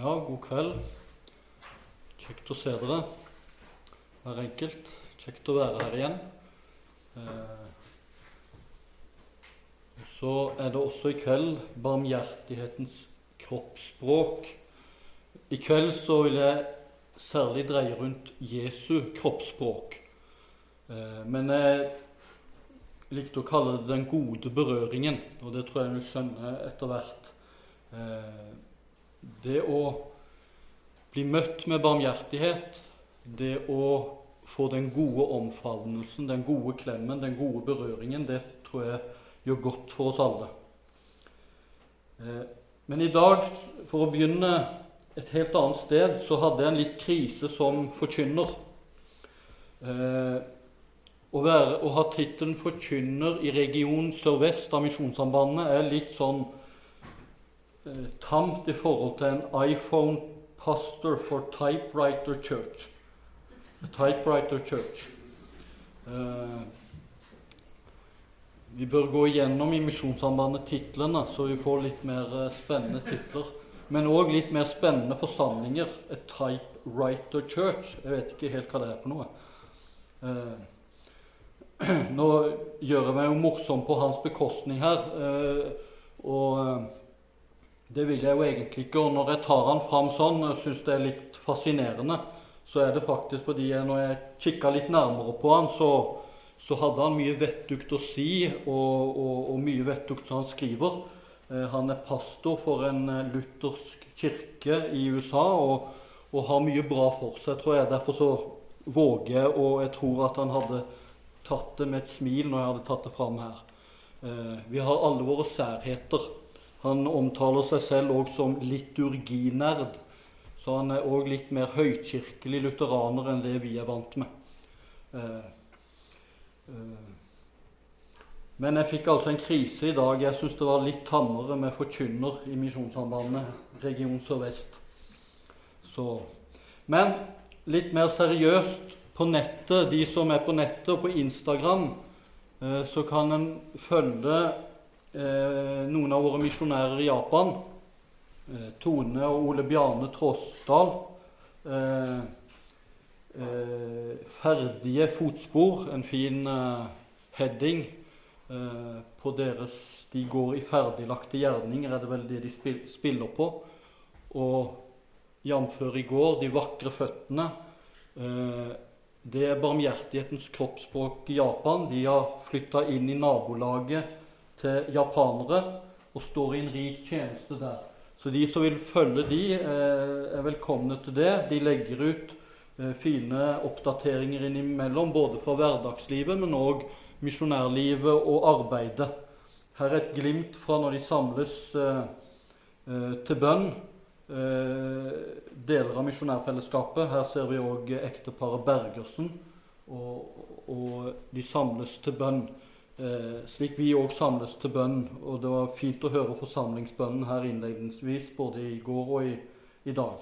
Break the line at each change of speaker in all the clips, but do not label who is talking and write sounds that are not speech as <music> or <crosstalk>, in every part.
Ja, god kveld. Kjekt å se dere, hver enkelt. Kjekt å være her igjen. Eh, så er det også i kveld barmhjertighetens kroppsspråk. I kveld så vil jeg særlig dreie rundt Jesu kroppsspråk. Eh, men jeg likte å kalle det 'den gode berøringen', og det tror jeg vi skjønner etter hvert. Eh, det å bli møtt med barmhjertighet, det å få den gode omfavnelsen, den gode klemmen, den gode berøringen, det tror jeg gjør godt for oss alle. Eh, men i dag, for å begynne et helt annet sted, så hadde jeg en litt krise som forkynner. Eh, å, være, å ha tittelen 'forkynner' i region Sør-Vest av Misjonssambandet er litt sånn tamt i forhold til en iPhone pastor for Typewriter Church. Typewriter Church. Uh, vi bør gå igjennom i Misjonssambandet titlene, så vi får litt mer eh, spennende titler. Men òg litt mer spennende forsamlinger. A typewriter church. Jeg vet ikke helt hva det er for noe. Eh, <clears throat> nå gjør jeg meg jo morsom på hans bekostning her, eh, og eh, det vil jeg jo egentlig ikke. Og når jeg tar han fram sånn, og syns det er litt fascinerende, så er det faktisk fordi jeg, når jeg kikka litt nærmere på han, så, så hadde han mye vettugt å si, og, og, og mye vettugt som han skriver. Eh, han er pastor for en eh, luthersk kirke i USA og, og, har mye bra for seg, tror jeg. Derfor så våger jeg, og jeg tror at han hadde tatt det med et smil når jeg hadde tatt det fram her. Eh, vi har alle våre særheter. Han omtaler seg selv òg som liturginerd. Så han er òg litt mer høykirkelig lutheraner enn det vi er vant med. Eh, eh. Men jeg fikk altså en krise i dag. Jeg syns det var litt tammere med forkynner i Misjonssambandet region sørvest. Så. Men litt mer seriøst på nettet, de som er på nettet og på Instagram, eh, så kan en følge noen av våre misjonærer i Japan. Tone og Ole Bjarne Tråsdal. Eh, ferdige fotspor, en fin eh, heading eh, på deres De går i ferdiglagte gjerninger, er det vel det de spiller på. Og jf. i går, de vakre føttene. Eh, det er barmhjertighetens kroppsspråk i Japan. De har flytta inn i nabolaget til japanere og står i en rik tjeneste der. Så de som vil følge de, eh, er velkomne til det. De legger ut Eh, fine oppdateringer innimellom, både fra hverdagslivet, men òg misjonærlivet og arbeidet. Her er et glimt fra når de samles eh, til bønn, deler av misjonærfellesskapet. Her ser vi òg ekteparet Bergersen, og, de samles til bønn. Eh, slik vi òg samles til bønn. Og det var fint å høre forsamlingsbønnen her innledningsvis, både i går og i, i dag.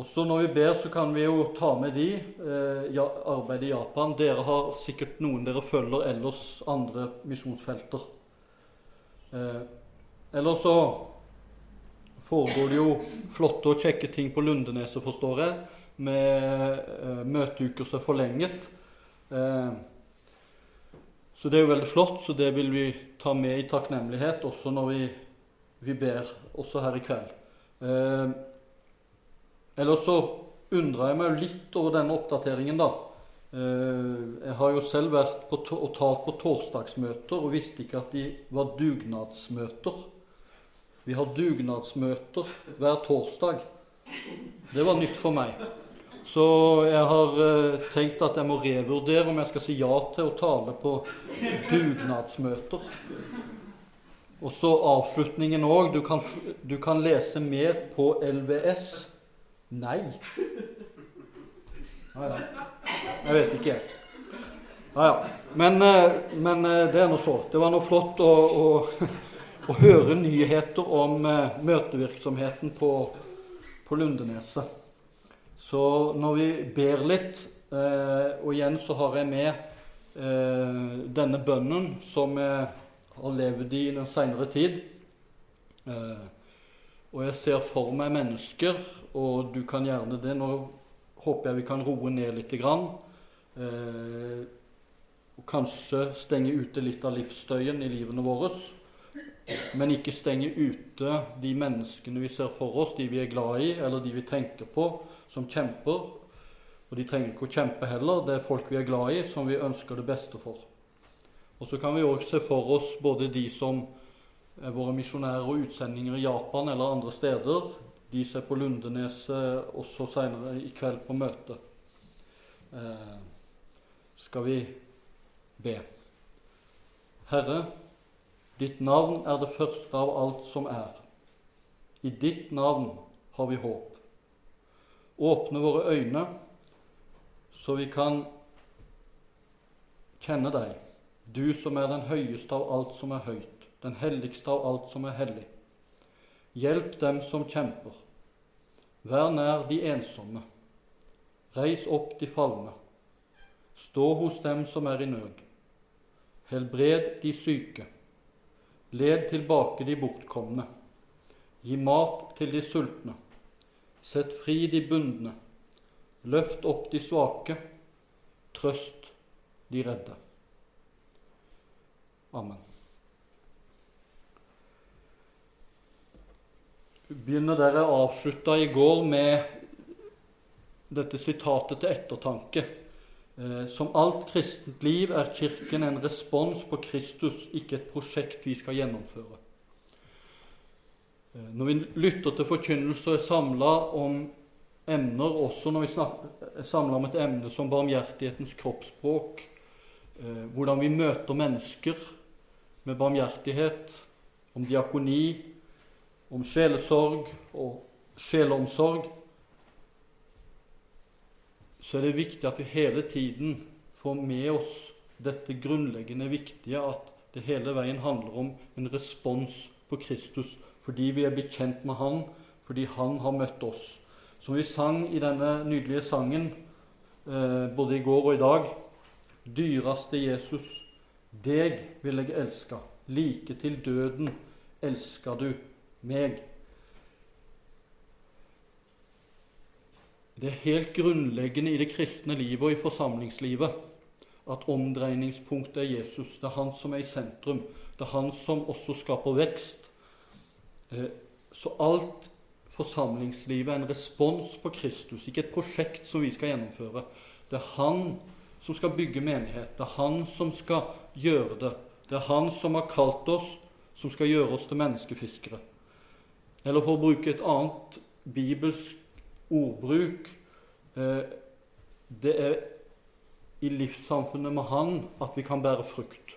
Også når vi ber, så kan vi jo ta med de eh, ja, arbeid i Japan. Dere har sikkert noen dere følger ellers andre misjonsfelter. Eh, eller så foregår det jo flotte og kjekke ting på Lundeneset, forstår jeg, med eh, møteuker som er forlenget. Eh, så det er jo veldig flott, så det vil vi ta med i takknemlighet også når vi, vi ber, også her i kveld. Eh, Ellers så undrer jeg meg litt over denne oppdateringen, da. Eh, jeg har jo selv vært på og talt på torsdagsmøter og visste ikke at de var dugnadsmøter. Vi har dugnadsmøter hver torsdag. Det var nytt for meg. Så jeg har eh, tenkt at jeg må revurdere om jeg skal si ja til å tale på dugnadsmøter. Og så avslutningen òg. Du, du, kan lese mer på LVS Nei. Ja, ja. Jeg vet ikke. Ja, ja. Men, eh, men, eh, det er nå så. Det var noe flott å, å, <laughs> å høre nyheter om møtevirksomheten på, på Lundeneset. Så når vi ber litt, og igjen så har jeg med denne bønnen som jeg har levd i i den seinere tid Og jeg ser for meg mennesker, og du kan gjerne det Nå håper jeg vi kan roe ned litt. Grann, eh, og kanskje stenge ute litt av livsstøyen i livene våre. Men ikke stenge ute de menneskene vi ser for oss, de vi er glad i, eller de vi tenker på, som kjemper. Og de trenger ikke å kjempe heller. Det er folk vi er glad i, som vi ønsker det beste for. Og så kan vi òg se for oss både de som er våre misjonærer og utsendinger i Japan eller andre steder. De ser på Lundeneset også seinere i kveld på møte. Eh, skal vi be. Herre, ditt navn er det første av alt som er. I ditt navn har vi håp. Åpne våre øyne, så vi kan kjenne deg, du som er den høyeste av alt som er høyt, den helligste av alt som er hellig. Hjelp dem som kjemper. Vær nær de ensomme. Reis opp de falne. Stå hos dem som er i nød. Helbred de syke. Led tilbake de bortkomne. Gi mat til de sultne. Sett fri de bundne. Løft opp de svake. Trøst de redde. Amen. Vi begynner der jeg avslutta i går med dette sitatet til ettertanke. Eh, som alt kristent liv er Kirken en respons på Kristus, ikke et prosjekt vi skal gjennomføre. Eh, når vi lytter til forkynnelse og er samla om emner, også når vi er samla om et emne som barmhjertighetens kroppsspråk, eh, hvordan vi møter mennesker med barmhjertighet, om diakoni, om sjelesorg og sjeleomsorg, så er det viktig at vi hele tiden får med oss dette grunnleggende viktige at det hele veien handler om en respons på Kristus fordi vi er blitt kjent med Han, fordi Han har møtt oss. Som vi sang i denne nydelige sangen eh, både i går og i dag. Dyraste Jesus, deg vil jeg elske, like til døden elsker du meg. Det er helt grunnleggende i det kristne livet og i forsamlingslivet at omdreiningspunktet er Jesus. Det er han som er i sentrum. Det er han som også skaper vekst. Eh, så alt forsamlingslivet er en respons på Kristus, ikke et prosjekt som vi skal gjennomføre. Det er han som skal bygge menighet. Det er han som skal gjøre det. Det er han som har kalt oss, som skal gjøre oss til menneskefiskere. Eller for å bruke et annet bibelsk ordbruk eh, Det er i livssamfunnet med Han at vi kan bære frukt.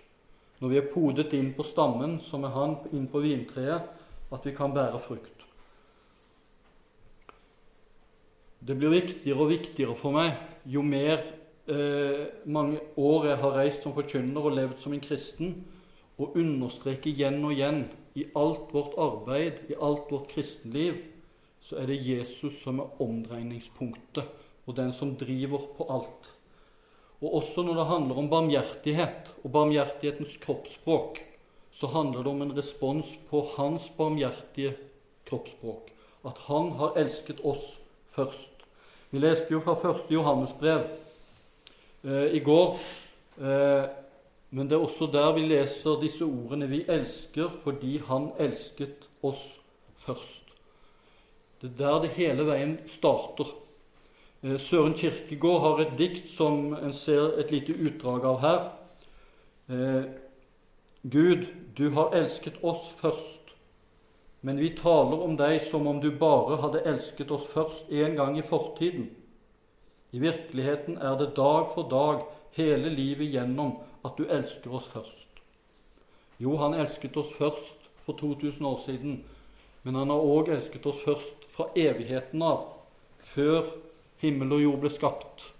Når vi er podet inn på stammen, som er Han, inn på vintreet, at vi kan bære frukt. Det blir viktigere og viktigere for meg jo mer eh, mange år jeg har reist som forkynner og levd som en kristen, å understreke igjen og igjen i alt vårt arbeid, i alt vårt kristenliv, så er det Jesus som er omdreiningspunktet og den som driver på alt. Og også når det handler om barmhjertighet og barmhjertighetens kroppsspråk, så handler det om en respons på hans barmhjertige kroppsspråk. At han har elsket oss først. Vi leste jo fra 1. Johannesbrev eh, i går. Eh, men det er også der vi leser disse ordene 'Vi elsker fordi Han elsket oss først'. Det er der det hele veien starter. Eh, Søren Kirkegård har et dikt som en ser et lite utdrag av her. Eh, Gud, du har elsket oss først, men vi taler om deg som om du bare hadde elsket oss først en gang i fortiden. I virkeligheten er det dag for dag, hele livet gjennom, at du elsker oss først. Jo, han elsket oss først for 2000 år siden, men han har òg elsket oss først fra evigheten av, før himmel og jord ble skapt.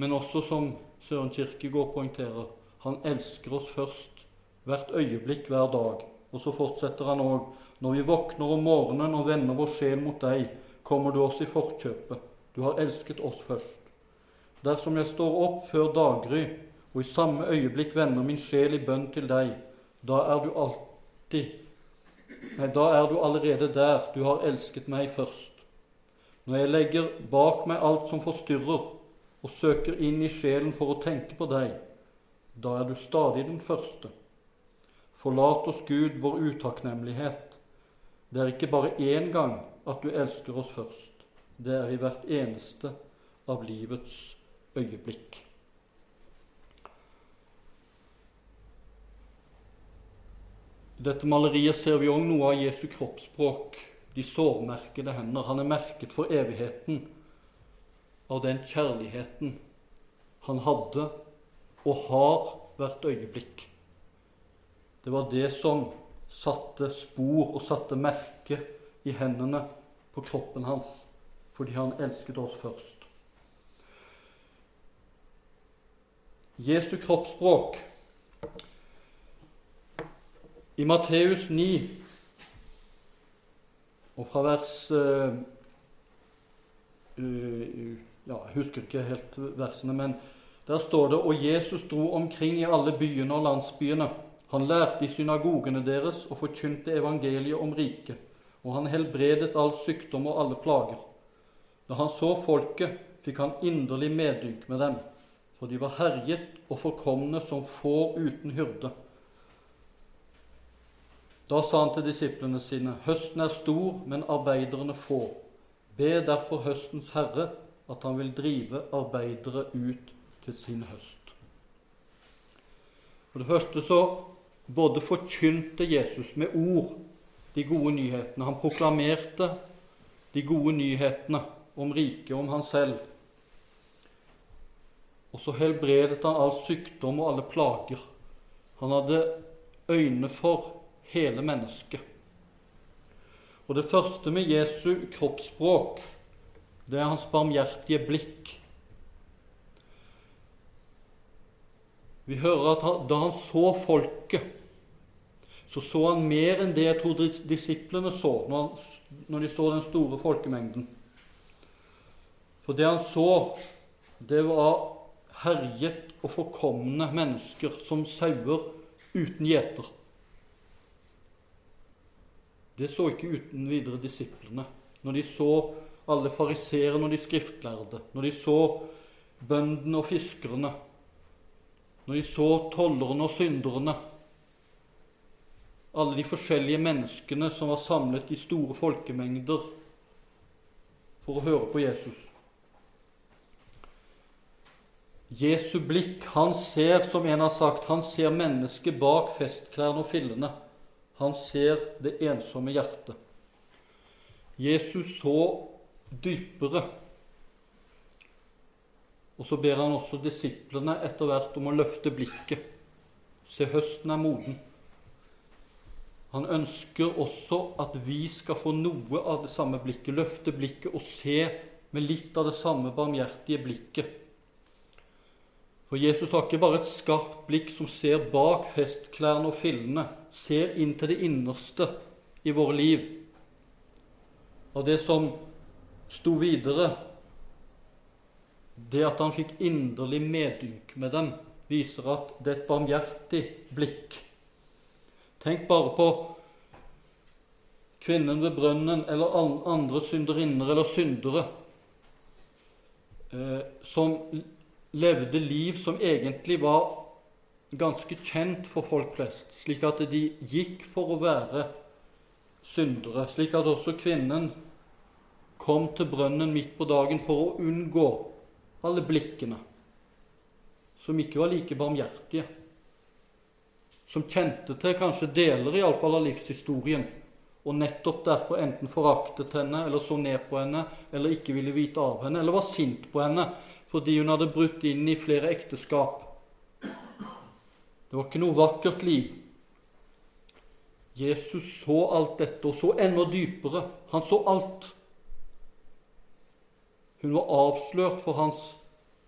Men også, som Søren Kirkegård poengterer, han elsker oss først, hvert øyeblikk, hver dag. Og så fortsetter han òg. Når vi våkner om morgenen og vender vår sjel mot deg, kommer du oss i forkjøpet. Du har elsket oss først. Dersom jeg står opp før daggry og i samme øyeblikk vender min sjel i bønn til deg, da er du alltid Nei, da er du allerede der. Du har elsket meg først. Når jeg legger bak meg alt som forstyrrer, og søker inn i sjelen for å tenke på deg, da er du stadig den første. Forlat oss, Gud, vår utakknemlighet. Det er ikke bare én gang at du elsker oss først. Det er i hvert eneste av livets øyeblikk. I dette maleriet ser vi òg noe av Jesu kroppsspråk, de sårmerkede hender. Han er merket for evigheten av den kjærligheten han hadde og har hvert øyeblikk. Det var det som satte spor og satte merke i hendene på kroppen hans, fordi han elsket oss først. Jesu kroppsspråk i Matteus 9 og fra vers uh, ja, Jeg husker ikke helt versene, men der står det Og Jesus dro omkring i alle byene og landsbyene. Han lærte i synagogene deres og forkynte evangeliet om riket. Og han helbredet all sykdom og alle plager. Da han så folket, fikk han inderlig medynk med dem, for de var herjet og forkomne som får uten hyrde. Da sa han til disiplene sine.: Høsten er stor, men arbeiderne få. Be derfor høstens herre at han vil drive arbeidere ut til sin høst. For det første så både forkynte Jesus med ord de gode nyhetene. Han proklamerte de gode nyhetene om riket, om han selv. Og så helbredet han all sykdom og alle plager. Han hadde øyne for hele mennesket. Og det første med Jesu kroppsspråk, det er hans barmhjertige blikk. Vi hører at da han så folket, så så han mer enn det jeg tror disiplene så når, de så den store folkemengden. For det han så, det var herjet og forkomne mennesker som sauer uten gjeter. Det så ikke uten videre disiplene. Når de så alle fariseerne og de skriftlærde, når de så bøndene og fiskerne, når de så tollerne og synderne Alle de forskjellige menneskene som var samlet i store folkemengder for å høre på Jesus. Jesu blikk, han ser, som en har sagt, han ser mennesket bak festklærne og fillene. Han ser det ensomme hjertet. Jesus så dypere. Og så ber han også disiplene etter hvert om å løfte blikket. Se, høsten er moden. Han ønsker også at vi skal få noe av det samme blikket, løfte blikket og se med litt av det samme barmhjertige blikket for Jesus har ikke bare et skarpt blikk som ser bak festklærne og fillene, ser inn til det innerste i våre liv. Og det som sto videre, det at han fikk inderlig medynk med dem, viser at det er et barmhjertig blikk. Tenk bare på kvinnen ved brønnen eller andre synderinner eller syndere eh, som levde liv som egentlig var ganske kjent for folk flest, slik at de gikk for å være syndere, slik at også kvinnen kom til brønnen midt på dagen for å unngå alle blikkene som ikke var like barmhjertige, som kjente til kanskje deler iallfall av livshistorien, og nettopp derfor enten foraktet henne eller så ned på henne eller ikke ville vite av henne eller var sint på henne fordi hun hadde brutt inn i flere ekteskap. Det var ikke noe vakkert liv. Jesus så alt dette, og så enda dypere. Han så alt. Hun var avslørt for hans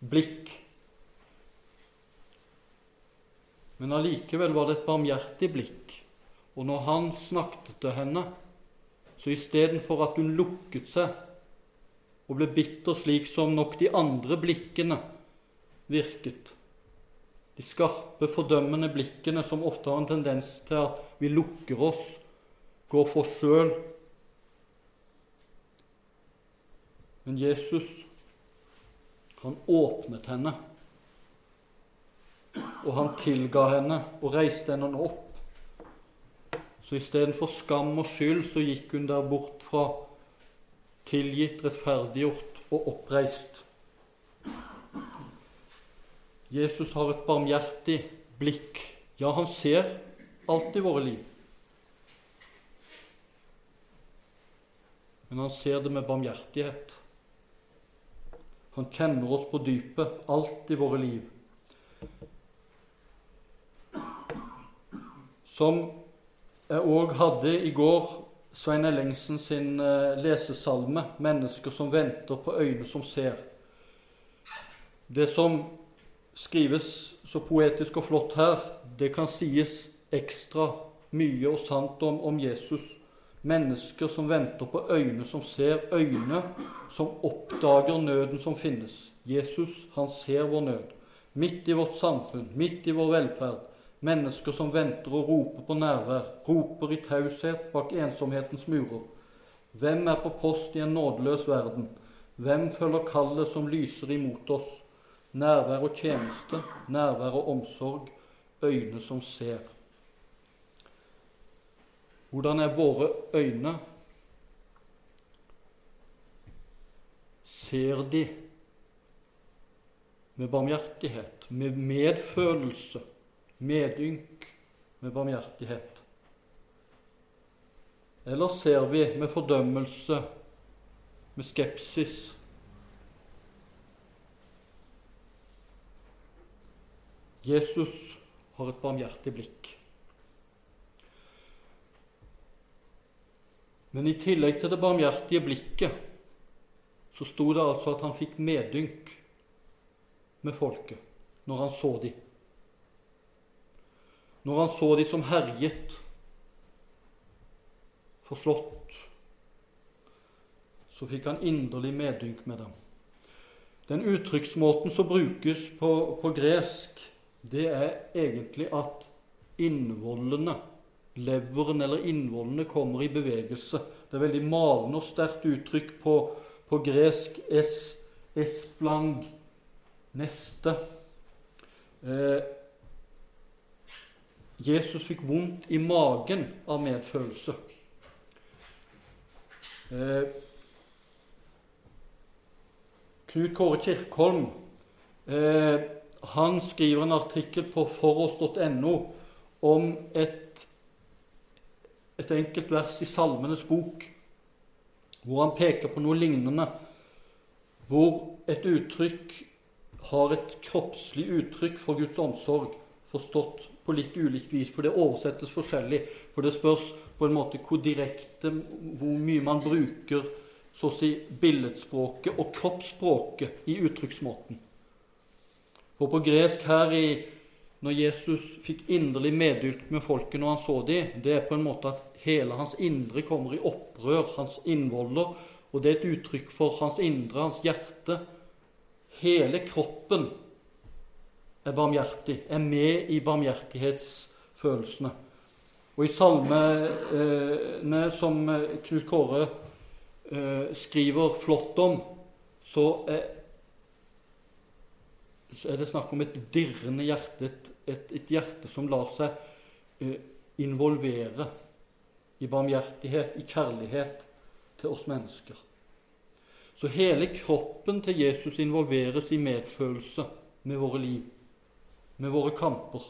blikk. Men allikevel var det et barmhjertig blikk. Og når han snakket til henne, så istedenfor at hun lukket seg og ble bitter slik som nok de andre blikkene virket. De skarpe, fordømmende blikkene som ofte har en tendens til at vi lukker oss går for sjøl. Men Jesus, han åpnet henne, og han tilga henne og reiste henne opp. Så istedenfor skam og skyld så gikk hun der bort fra tilgitt, rettferdiggjort og oppreist. Jesus har et barmhjertig blikk. Ja, han ser alt i våre liv. Men han ser det med barmhjertighet. Han kjenner oss på dypet, alt i våre liv. Som jeg òg hadde i går Svein Ellingsen sin eh, lesesalme 'Mennesker som venter på øyne som ser'. Det som skrives så poetisk og flott her, det kan sies ekstra mye og sant om, om Jesus. Mennesker som venter på øyne som ser, øyne som oppdager nøden som finnes. Jesus, han ser vår nød. Midt i vårt samfunn, midt i vår velferd. Mennesker som venter og roper på nærvær, roper i taushet bak ensomhetens murer. Hvem er på post i en nådeløs verden? Hvem følger kallet som lyser imot oss? Nærvær og tjeneste, nærvær og omsorg, øyne som ser. Hvordan er våre øyne? Ser de med barmhjertighet, med medfølelse, medynk, med barmhjertighet? Eller ser vi med fordømmelse, med skepsis, Jesus har et barmhjertig blikk. Men i tillegg til det barmhjertige blikket så sto det altså at han fikk medynk med folket når han så dem. Når han så dem som herjet, forslått, så fikk han inderlig medynk med dem. Den uttrykksmåten som brukes på, på gresk, det er egentlig at innvollene, leveren eller innvollene, kommer i bevegelse. Det er veldig malende og sterkt uttrykk på, på gresk es, esplang, neste. Eh, Jesus fikk vondt i magen av medfølelse. Eh, Knut Kåre Kirkholm eh, han skriver en artikkel på foross.no om et, et enkelt vers i Salmenes bok, hvor han peker på noe lignende, hvor et uttrykk har et kroppslig uttrykk for Guds omsorg, forstått på litt ulikt vis, for det oversettes forskjellig. For det spørs på en måte hvor direkte, hvor mye man bruker så å si billedspråket og kroppsspråket i uttrykksmåten. For på gresk her i, når Jesus fikk inderlig meddylt med folket når han så dem, det er på en måte at hele hans indre kommer i opprør, hans innvoller, og det er et uttrykk for hans indre, hans hjerte. Hele kroppen er barmhjertig, er med i barmhjertighetsfølelsene. Og i salmene som Knut Kåre eh, skriver flott om, så er så er det snakk om et dirrende hjerte, et, et, hjerte som lar seg eh, involvere i barmhjertighet, i kjærlighet til oss mennesker. Så hele kroppen til Jesus involveres i medfølelse med våre liv, med våre kamper.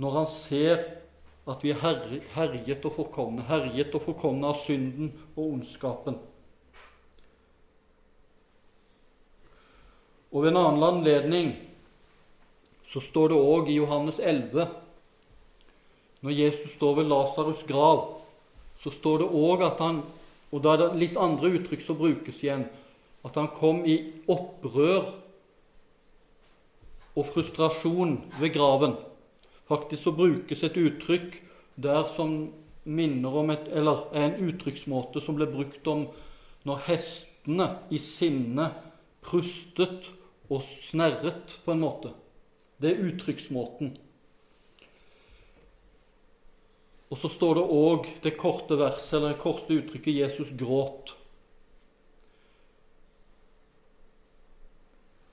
Når han ser at vi er herjet og forkomne, herjet og forkomne av synden og ondskapen. Og ved en annen anledning så står det òg i Johannes 11 Når Jesus står ved Lasarus' grav, så står det òg at han Og da er det litt andre uttrykk som brukes igjen. At han kom i opprør og frustrasjon ved graven. Faktisk så brukes et uttrykk der som minner om et, eller er en uttrykksmåte som ble brukt om når hestene i sinne prustet og snerret, på en måte. Det er uttrykksmåten. Og så står det òg det korte verset, eller det korte uttrykket 'Jesus gråt'.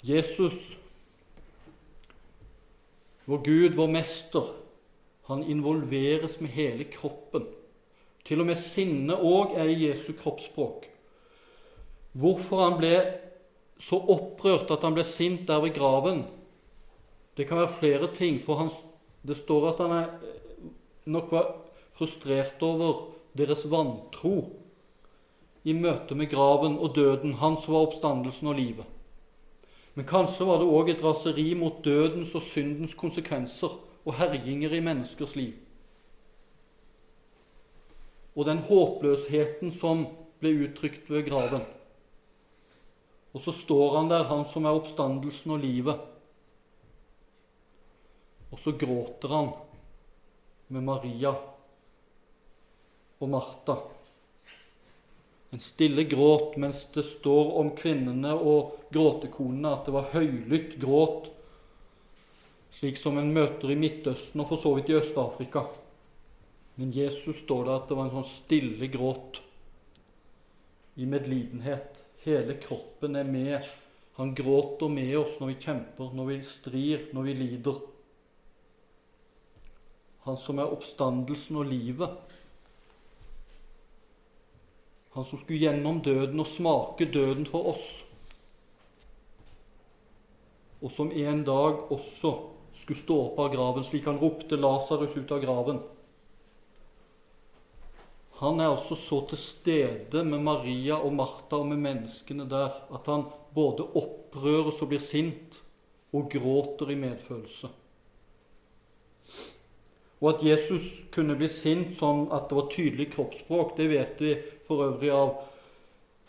Jesus, vår Gud, vår mester, han involveres med hele kroppen. Til og med sinnet òg er i Jesu kroppsspråk. Hvorfor han ble så opprørt at han ble sint der ved graven, det kan være flere ting. For han, det står at han er, nok var frustrert over deres vantro i møte med graven og døden. Hans var oppstandelsen og livet. Men kanskje var det òg et raseri mot dødens og syndens konsekvenser og herjinger i menneskers liv. Og den håpløsheten som ble uttrykt ved graven. Og så står han der, han som er oppstandelsen og livet. Og så gråter han med Maria og Martha. En stille gråt mens det står om kvinnene og gråtekonene at det var høylytt gråt, slik som en møter i Midtøsten og for så vidt i Øst-Afrika. Men Jesus står der at det var en sånn stille gråt i medlidenhet. Hele kroppen er med. Han gråter med oss når vi kjemper, når vi strir, når vi lider. Han som er oppstandelsen og livet. Han som skulle gjennom døden og smake døden for oss. Og som en dag også skulle stå opp av graven, slik han ropte Lasarus ut av graven. Han er også så til stede med Maria og Martha og med menneskene der at han både opprøres og blir sint og gråter i medfølelse. Og at Jesus kunne bli sint sånn at det var tydelig kroppsspråk, det vet vi for øvrig av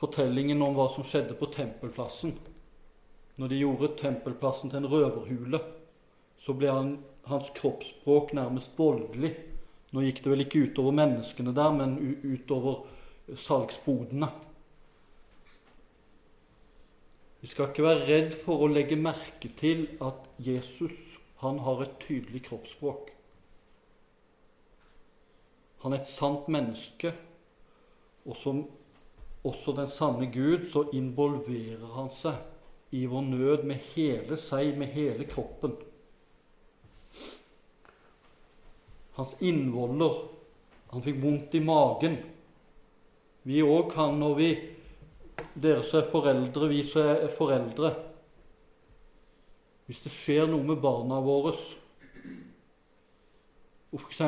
fortellingen om hva som skjedde på tempelplassen. Når de gjorde tempelplassen til en røverhule, så ble han, hans kroppsspråk nærmest voldelig nå gikk det vel ikke utover menneskene der, men utover salgsbodene. Vi skal ikke være redd for å legge merke til at Jesus han har et tydelig kroppsspråk. Han er et sant menneske, og som også den sanne Gud, så involverer han seg i vår nød med hele seg, med hele kroppen. Hans innvoller. Han fikk vondt i magen. Vi òg kan, når vi Dere som er foreldre, vi som er foreldre Hvis det skjer noe med barna våre og f.eks.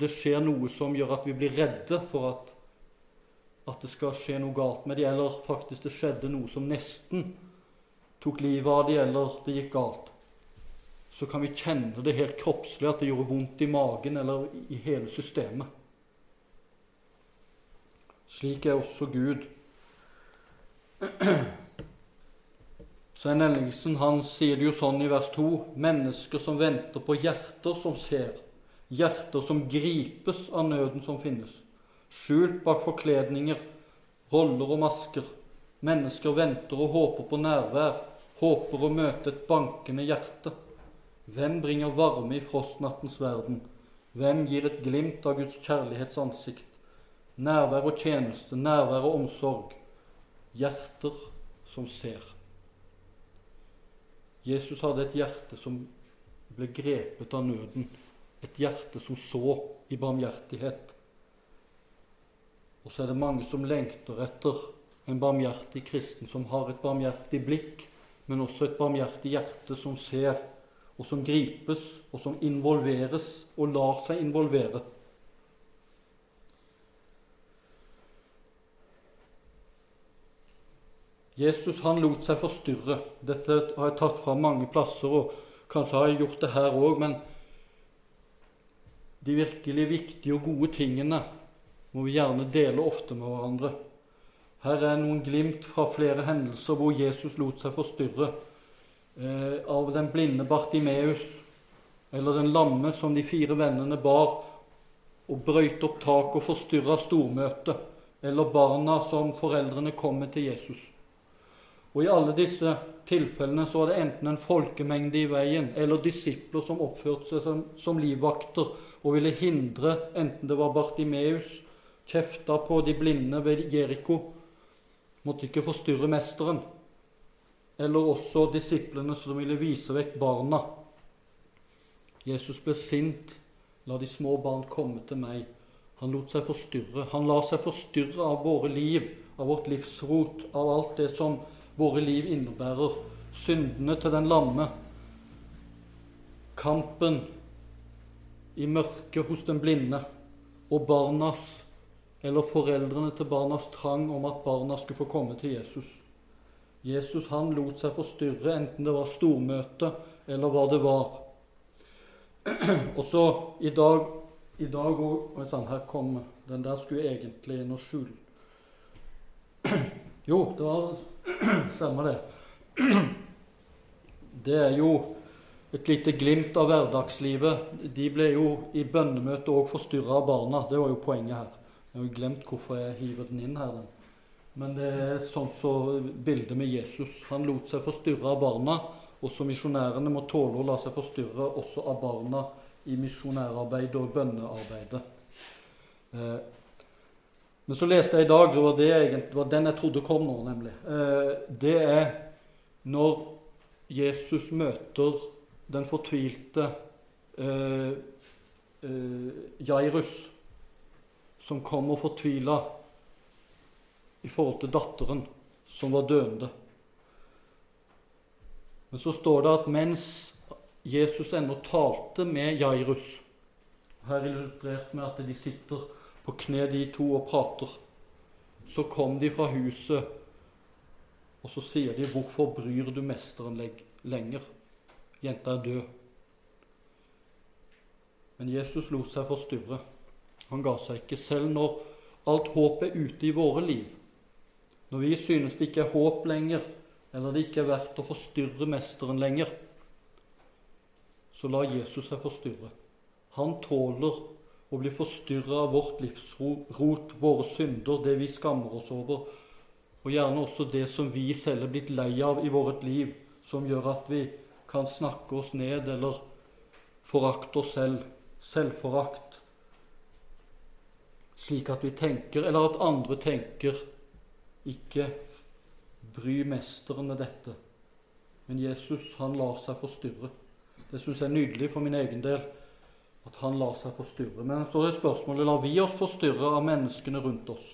det skjer noe som gjør at vi blir redde for at, at det skal skje noe galt med dem, eller faktisk det skjedde noe som nesten tok livet av dem, eller det gikk galt så kan vi kjenne det helt kroppslig, at det gjorde vondt i magen eller i hele systemet. Slik er også Gud. <clears throat> Svein Ellingsen han sier det jo sånn i vers 2.: Mennesker som venter på hjerter som ser, hjerter som gripes av nøden som finnes, skjult bak forkledninger, roller og masker. Mennesker venter og håper på nærvær, håper å møte et bankende hjerte. Hvem bringer varme i frostnattens verden? Hvem gir et glimt av Guds kjærlighets ansikt? Nærvær og tjeneste, nærvær og omsorg. Hjerter som ser. Jesus hadde et hjerte som ble grepet av nøden. Et hjerte som så i barmhjertighet. Og så er det mange som lengter etter en barmhjertig kristen som har et barmhjertig blikk, men også et barmhjertig hjerte som ser og som gripes, og som involveres og lar seg involvere. Jesus han lot seg forstyrre. Dette har jeg tatt fra mange plasser, og kanskje har jeg gjort det her òg, men de virkelig viktige og gode tingene må vi gjerne dele ofte med hverandre. Her er noen glimt fra flere hendelser hvor Jesus lot seg forstyrre eh, av den blinde Bartimeus, eller den lamme som de fire vennene bar og brøyt opp tak og forstyrra stormøtet, eller barna som foreldrene kom med til Jesus. Og i alle disse tilfellene så var det enten en folkemengde i veien eller disipler som oppførte seg som, som livvakter og ville hindre, enten det var Bartimeus, kjefta på de blinde ved Jeriko, måtte ikke forstyrre mesteren, eller også disiplene som ville vise vekk barna. Jesus ble sint. La de små barn komme til meg. Han lot seg forstyrre. Han la seg forstyrre av våre liv, av vårt livsrot, av alt det som våre liv innebærer. Syndene til den lamme. Kampen i mørket hos den blinde. Og barnas, eller foreldrene til barnas trang om at barna skulle få komme til Jesus. Jesus han lot seg forstyrre, enten det var stormøte eller hva det var. <clears throat> Og så i dag i dag òg Her kom Den der skulle egentlig inn og skjule <clears throat> Jo, det var <clears throat> Stemmer det. Det er jo et lite glimt av hverdagslivet. De ble jo i bønnemøtet òg forstyrra av barna. Det var jo poenget her. Jeg har jo glemt hvorfor jeg hiver den inn her. Den. Men det er sånn så bildet med Jesus. Han lot seg forstyrre av barna. Også misjonærene må tåle å la seg forstyrre også av barna i misjonærarbeidet og bønnearbeidet. Eh, men så leste jeg i dag, det var, det jeg, det var den jeg trodde kom nå, nemlig. Eh, det er når Jesus møter den fortvilte eh, Jairus, som kommer fortvila i forhold til datteren som var døende. Men så står det at mens Jesus ennå talte med Jairus. Her illustrert med at de sitter på kne, de to, og prater. Så kom de fra huset, og så sier de, 'Hvorfor bryr du mesteren lenger? Jenta er død.' Men Jesus lot seg forstyrre. Han ga seg ikke selv når alt håp er ute i våre liv. Når vi synes det ikke er håp lenger, eller det ikke er verdt å forstyrre mesteren lenger, så la Jesus seg forstyrre. Han tåler å bli forstyrra av vårt livsrot, våre synder, det vi skammer oss over, og gjerne også det som vi selv er blitt lei av i vårt liv, som gjør at vi kan snakke oss ned eller forakte oss selv. Selvforakt. Slik at vi tenker, eller at andre tenker, ikke bry mesteren med dette. Men Jesus, han lar seg forstyrre. Det syns jeg er nydelig for min egen del. At han lar seg forstyrre. Men så er spørsmålet lar vi oss forstyrre av menneskene rundt oss.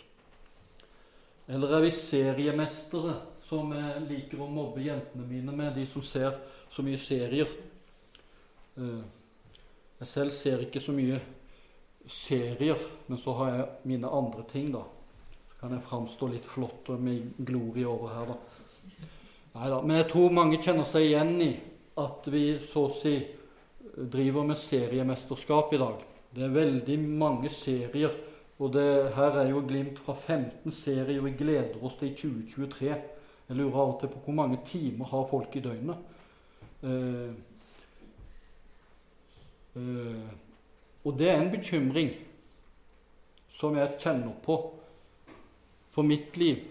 Eller er vi seriemestere, som liker å mobbe jentene mine med, de som ser så mye serier? Eh, jeg selv ser ikke så mye serier, men så har jeg mine andre ting, da. Kan jeg framstå litt flott og med glorie over her, da. Neida, Men jeg tror mange kjenner seg igjen i at vi så å si driver med seriemesterskap i dag. Det er veldig mange serier, og det her er jo glimt fra 15 serier. Vi gleder oss til 2023. Jeg lurer av og til på hvor mange timer har folk i døgnet. Uh, uh, og det er en bekymring som jeg kjenner på for mitt liv,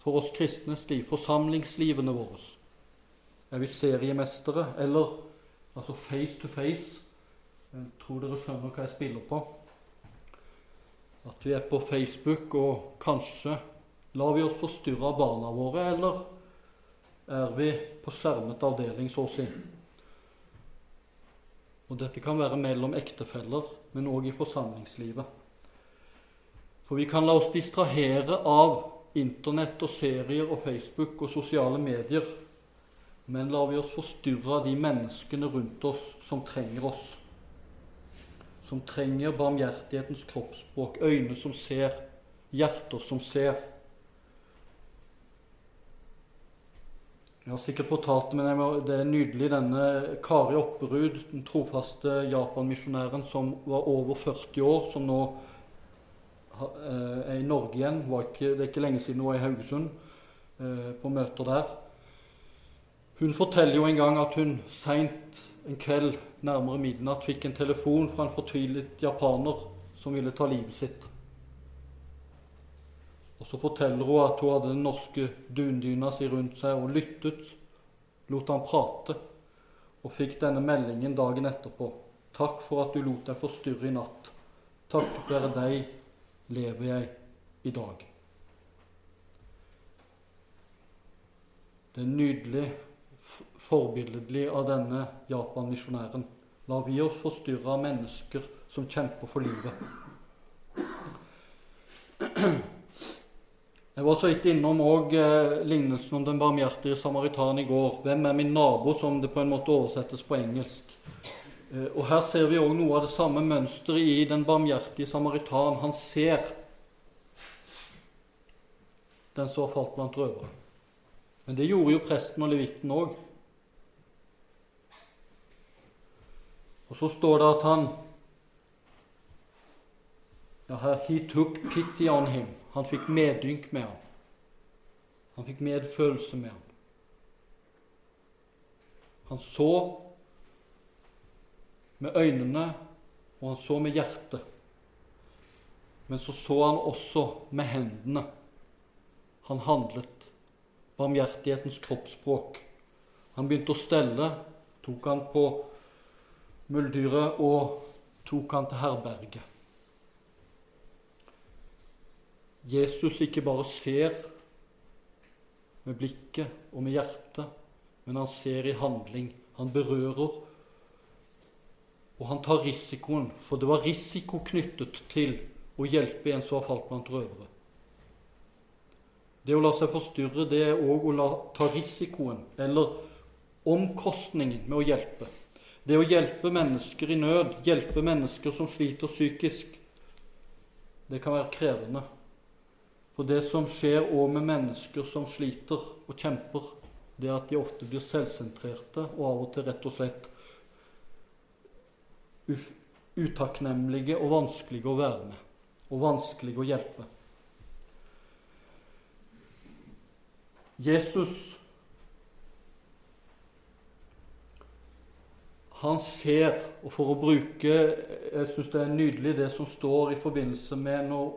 for oss kristnes liv, forsamlingslivene våre. Er vi seriemestere? Eller altså face to face? Jeg tror dere skjønner hva jeg spiller på. At vi er på Facebook, og kanskje lar vi oss forstyrre av barna våre, eller er vi på skjermet avdeling, så å si? Og dette kan være mellom ektefeller, men òg i forsamlingslivet. For vi kan la oss distrahere av Internett og serier og Facebook og sosiale medier men lar vi oss forstyrre av de menneskene rundt oss som trenger oss. Som trenger barmhjertighetens kroppsspråk, øyne som ser, hjerter som ser. Jeg har sikkert fortalt det, men det er nydelig denne Kari Opperud, den trofaste Japan-misjonæren som var over 40 år, som nå er i Norge igjen. det er ikke lenge siden hun var i Haugesund eh, på møter der. Hun forteller jo en gang at hun seint en kveld nærmere midnatt fikk en telefon fra en fortvilet japaner som ville ta livet sitt. Og så forteller hun at hun hadde den norske dundyna si rundt seg og lyttet, lot han prate, og fikk denne meldingen dagen etterpå. Takk for at du lot deg forstyrre i natt. Takket være deg lever jeg i dag. Det er nydelig, forbilledlig av denne Japan-misjonæren. Lar vi oss forstyrre av mennesker som kjemper for livet. Jeg var så vidt innom òg eh, lignelsen om den barmhjertige samaritan i går. 'Hvem er min nabo?' som det på en måte oversettes på engelsk. Eh, og Her ser vi òg noe av det samme mønsteret i den barmhjertige samaritan. Han ser den som har falt blant røvere. Men det gjorde jo presten og levitten òg. Og så står det at han ja, her, He took pity on him. Han fikk medynk med ham. Han fikk medfølelse med ham. Han så med øynene, og han så med hjertet. Men så så han også med hendene. Han handlet. Barmhjertighetens kroppsspråk. Han begynte å stelle. Tok han på muldyret og tok han til herberget. Jesus ikke bare ser med blikket og med hjertet, men han ser i handling. Han berører, og han tar risikoen, for det var risiko knyttet til å hjelpe en som har falt blant røvere. Det å la seg forstyrre, det er òg å la, ta risikoen, eller omkostningen, med å hjelpe. Det å hjelpe mennesker i nød, hjelpe mennesker som sliter psykisk, det kan være krevende. For det som skjer òg med mennesker som sliter og kjemper, det er at de ofte blir selvsentrerte og av og til rett og slett utakknemlige og vanskelige å være med. Og vanskelige å hjelpe. Jesus han ser, og for å bruke Jeg syns det er nydelig det som står i forbindelse med når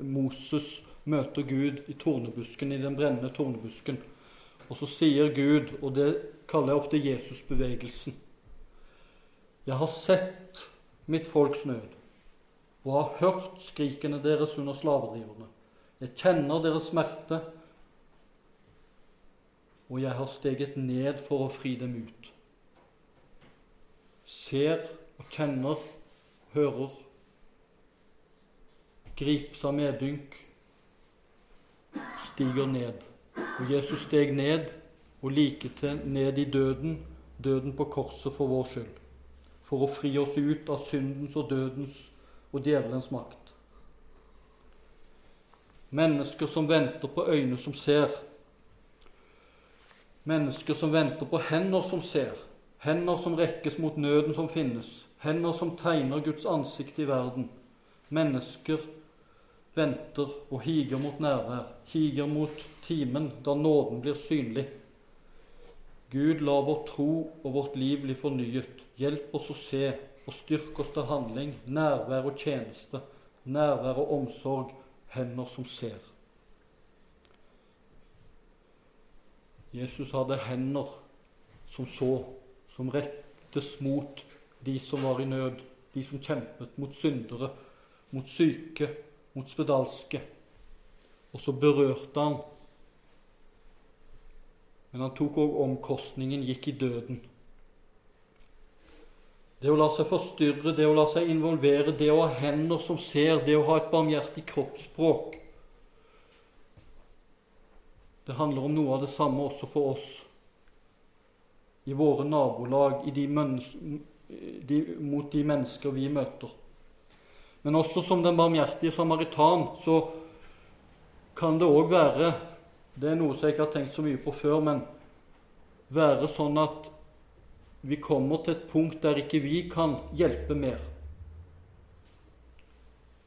Moses møter Gud i tornebusken, i den brennende tornebusken. Og så sier Gud, og det kaller jeg ofte Jesusbevegelsen Jeg har sett mitt folks nød og har hørt skrikene deres under slavedriverne. Jeg kjenner deres smerte, og jeg har steget ned for å fri dem ut. Ser og kjenner, hører gripes av medynk, stiger ned. Og Jesus steg ned og like til ned i døden, døden på korset for vår skyld, for å fri oss ut av syndens og dødens og djevelens makt. Mennesker som venter på øyne som ser. Mennesker som venter på hender som ser. Hender som rekkes mot nøden som finnes. Hender som tegner Guds ansikt i verden. Mennesker venter og higer mot nærvær, higer mot timen da nåden blir synlig. Gud, la vår tro og vårt liv bli fornyet. Hjelp oss å se og styrk oss til handling, nærvær og tjeneste, nærvær og omsorg, hender som ser. Jesus hadde hender som så, som rettes mot de som var i nød, de som kjempet mot syndere, mot syke, mot spedalske. Og så berørte han. Men han tok òg omkostningen, gikk i døden. Det å la seg forstyrre, det å la seg involvere, det å ha hender som ser, det å ha et barmhjertig kroppsspråk Det handler om noe av det samme også for oss. I våre nabolag, i de de, mot de mennesker vi møter. Men også som den barmhjertige samaritan så kan det òg være Det er noe som jeg ikke har tenkt så mye på før, men være sånn at vi kommer til et punkt der ikke vi kan hjelpe mer.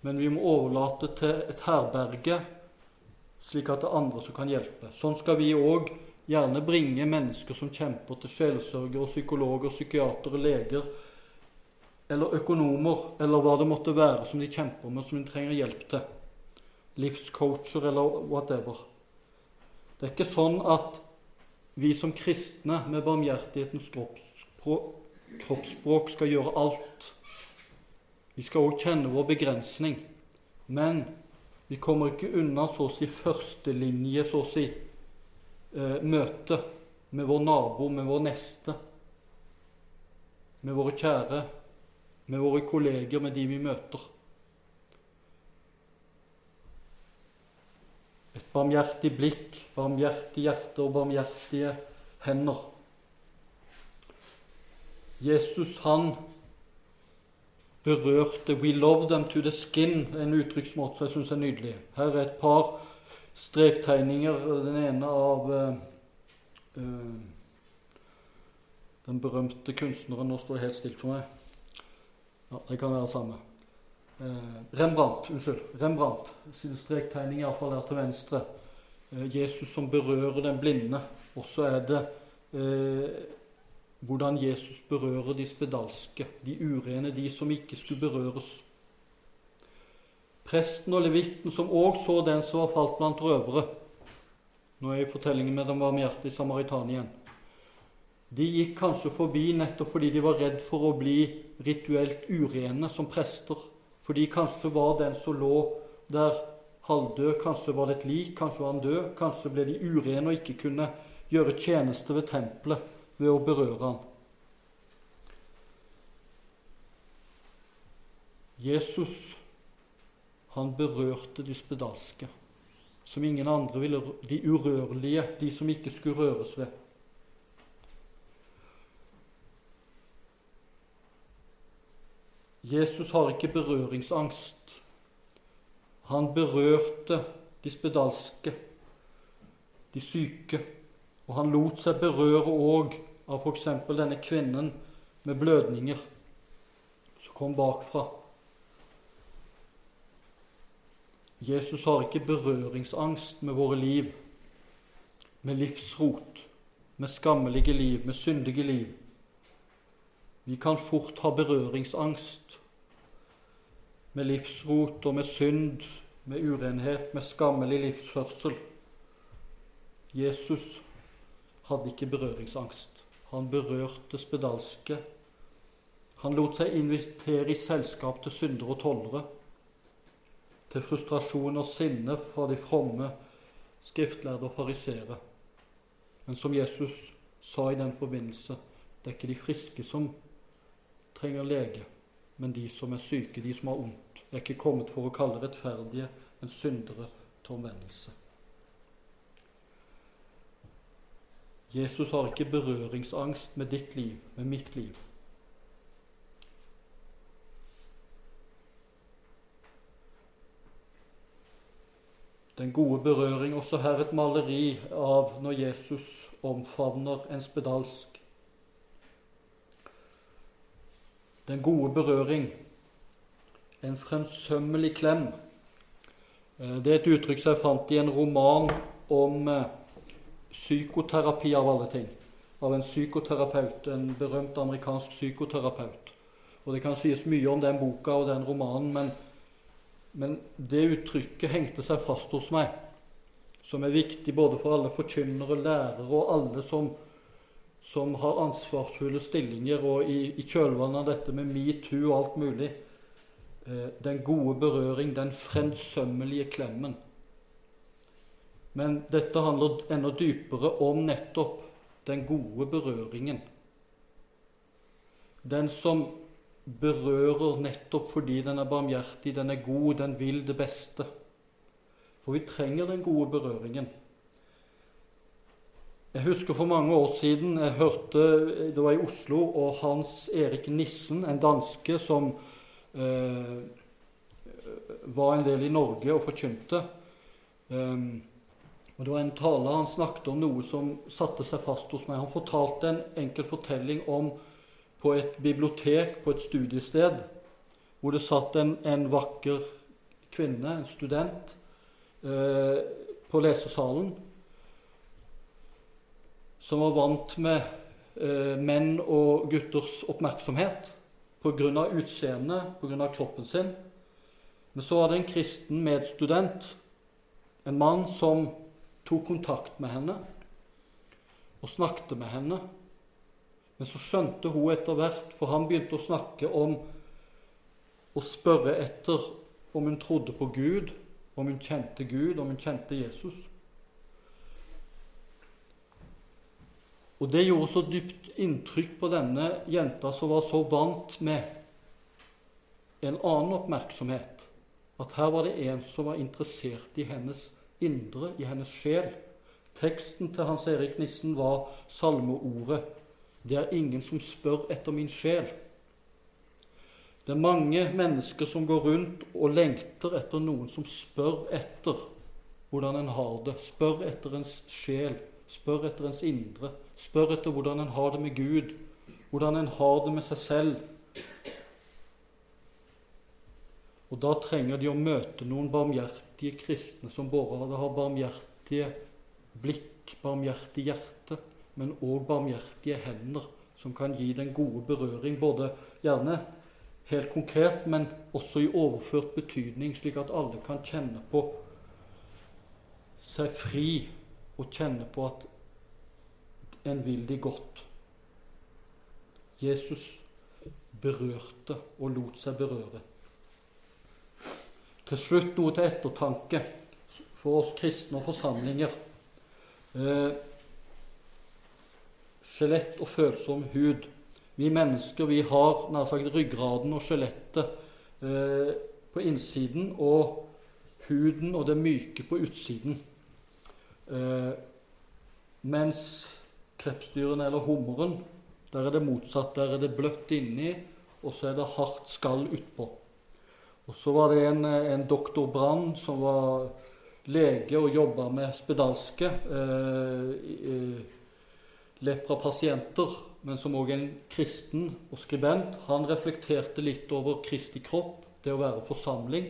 Men vi må overlate til et herberge, slik at det er andre som kan hjelpe. Sånn skal vi òg gjerne bringe mennesker som kjemper, til sjelsørgere, psykologer, psykiatere, leger, eller økonomer, eller hva det måtte være som de kjemper med, som de trenger hjelp til. livscoacher eller whatever. Det er ikke sånn at vi som kristne med barmhjertighetens kroppsspråk skal gjøre alt. Vi skal òg kjenne vår begrensning. Men vi kommer ikke unna så å si førstelinje, så å si, eh, møte med vår nabo, med vår neste, med våre kjære, med våre kolleger, med de vi møter. Et barmhjertig blikk, barmhjertig hjerte og barmhjertige hender. Jesus, han berørte 'We love them to the skin', en uttrykksmåte som jeg syns er nydelig. Her er et par strektegninger. Den ene av uh, den berømte kunstneren Nå står det helt stilt for meg. Ja, Det kan være samme. Eh, Rembrandt. Unnskyld. Rembrandt. Sin strektegning iallfall der til venstre. Eh, Jesus som berører den blinde. Og så er det eh, hvordan Jesus berører de spedalske, de urene, de som ikke skulle berøres. Presten og levitten som òg så den som var falt blant røvere. Nå er jeg i fortellingen med den barmhjertige samaritanien. De gikk kanskje forbi nettopp fordi de var redd for å bli rituelt urene som prester. Fordi kanskje var den som lå der halvdød, kanskje var det et lik, kanskje var han død. Kanskje ble de urene og ikke kunne gjøre tjeneste ved tempelet ved å berøre han. Jesus, han berørte de spedalske, som ingen andre ville De urørlige, de som ikke skulle røres ved. Jesus har ikke berøringsangst. Han berørte de spedalske, de syke, og han lot seg berøre òg av f.eks. denne kvinnen med blødninger som kom bakfra. Jesus har ikke berøringsangst med våre liv, med livsrot, med skammelige liv, med syndige liv. Vi kan fort ha berøringsangst med livsrot og med synd, med urenhet, med skammelig livsførsel. Jesus hadde ikke berøringsangst. Han berørte spedalske. Han lot seg invitere i selskap til syndere og tollere, til frustrasjon og sinne fra de fromme skriftlærde og farisere. Men som Jesus sa i den forbindelse, det er ikke de friske som trenger lege, men de som er syke, de som har ondt, er ikke kommet for å kalle rettferdige, men syndere til omvendelse. Jesus har ikke berøringsangst med ditt liv, med mitt liv. Den gode berøring, også her et maleri av når Jesus omfavner en spedalsk. Den gode berøring. En fremsømmelig klem. Eh, det er et uttrykk som jeg fant i en roman om eh, psykoterapi, av alle ting. Av en psykoterapeut, en berømt amerikansk psykoterapeut. Og Det kan sies mye om den boka og den romanen, men, men det uttrykket hengte seg fast hos meg. Som er viktig både for alle forkynnere, lærere og alle som som har ansvarsfulle stillinger, og i, i kjølvannet av dette med metoo og alt mulig Den gode berøring, den fremsømmelige klemmen. Men dette handler enda dypere om nettopp den gode berøringen. Den som berører nettopp fordi den er barmhjertig, den er god, den vil det beste. For vi trenger den gode berøringen. Jeg husker for mange år siden jeg hørte Det var i Oslo, og Hans Erik Nissen, en danske som eh, var en del i Norge og forkynte um, og Det var en taler han snakket om noe som satte seg fast hos meg. Han fortalte en enkel fortelling om på et bibliotek på et studiested hvor det satt en, en vakker kvinne, en student, eh, på lesesalen som var vant med eh, menn og gutters oppmerksomhet pga. utseendet, pga. kroppen sin. Men så var det en kristen medstudent En mann som tok kontakt med henne og snakket med henne. Men så skjønte hun etter hvert, for han begynte å snakke om å spørre etter om hun trodde på Gud, om hun kjente Gud, om hun kjente Jesus. Og det gjorde så dypt inntrykk på denne jenta som var så vant med en annen oppmerksomhet, at her var det en som var interessert i hennes indre, i hennes sjel. Teksten til Hans Erik Nissen var salmeordet 'Det er ingen som spør etter min sjel'. Det er mange mennesker som går rundt og lengter etter noen som spør etter hvordan en har det, spør etter ens sjel, spør etter ens indre, spør etter hvordan en har det med Gud, hvordan en har det med seg selv. Og da trenger de å møte noen barmhjertige kristne som både har barmhjertige blikk, barmhjertig hjerte, men òg barmhjertige hender, som kan gi den gode berøring, både gjerne helt konkret, men også i overført betydning, slik at alle kan kjenne på seg fri og kjenne på at en vil de godt. Jesus berørte og lot seg berøre. Til slutt noe til ettertanke for oss kristne og forsamlinger. Eh, og følsom hud. Vi mennesker vi har nær sagt ryggraden og skjelettet eh, på innsiden og huden og det myke på utsiden. Eh, mens krepsdyrene eller hummeren, der er det motsatt. Der er det bløtt inni, og så er det hardt skall utpå. Og så var det en, en doktor Brann som var lege og jobba med spedalske eh, leprapasienter, men som òg en kristen og skribent. Han reflekterte litt over Kristi kropp, det å være forsamling.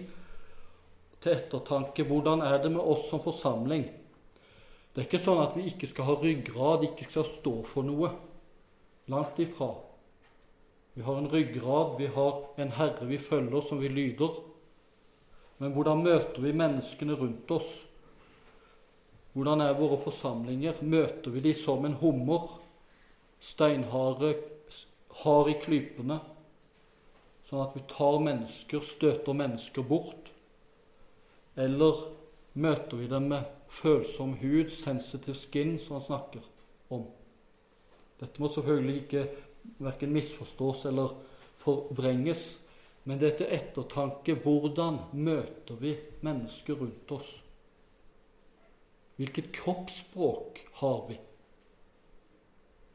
Til ettertanke hvordan er det med oss som forsamling? Det er ikke sånn at vi ikke skal ha ryggrad, ikke skal stå for noe. Langt ifra. Vi har en ryggrad, vi har en Herre vi følger, som vi lyder. Men hvordan møter vi menneskene rundt oss? Hvordan er våre forsamlinger? Møter vi de som en hummer, steinharde, hard i klypene, sånn at vi tar mennesker, støter mennesker bort? Eller møter vi dem med følsom hud, sensitive skin, som han snakker om? Dette må selvfølgelig ikke verken misforstås eller forvrenges. Men det er til ettertanke hvordan møter vi mennesker rundt oss? Hvilket kroppsspråk har vi?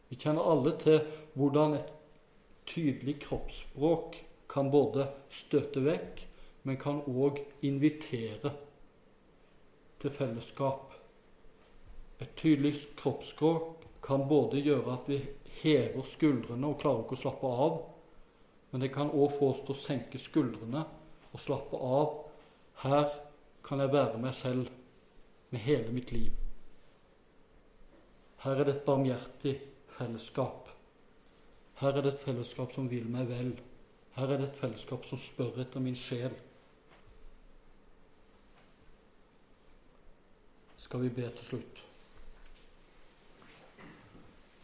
Vi kjenner alle til hvordan et tydelig kroppsspråk kan både støte vekk, men kan òg invitere til fellesskap. Et tydelig kroppsspråk kan både gjøre at vi hever skuldrene og klarer ikke å slappe av. Men det kan òg få oss til å senke skuldrene og slappe av. Her kan jeg være meg selv med hele mitt liv. Her er det et barmhjertig fellesskap. Her er det et fellesskap som vil meg vel. Her er det et fellesskap som spør etter min sjel. Skal vi be til slutt?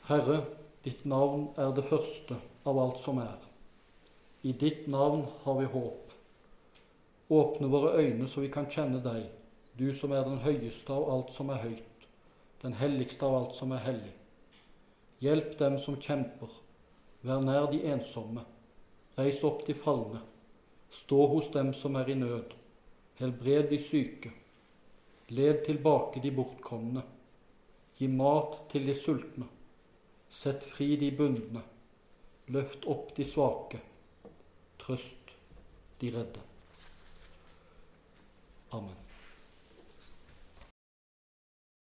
Herre, Ditt navn er det første av alt som er. I ditt navn har vi håp. Åpne våre øyne så vi kan kjenne deg, du som er den høyeste av alt som er høyt, den helligste av alt som er hellig. Hjelp dem som kjemper, vær nær de ensomme, reis opp de falne, stå hos dem som er i nød, helbred de syke, led tilbake de bortkomne, gi mat til de sultne Sett fri de bundne, løft opp de svake, trøst de redde. Amen.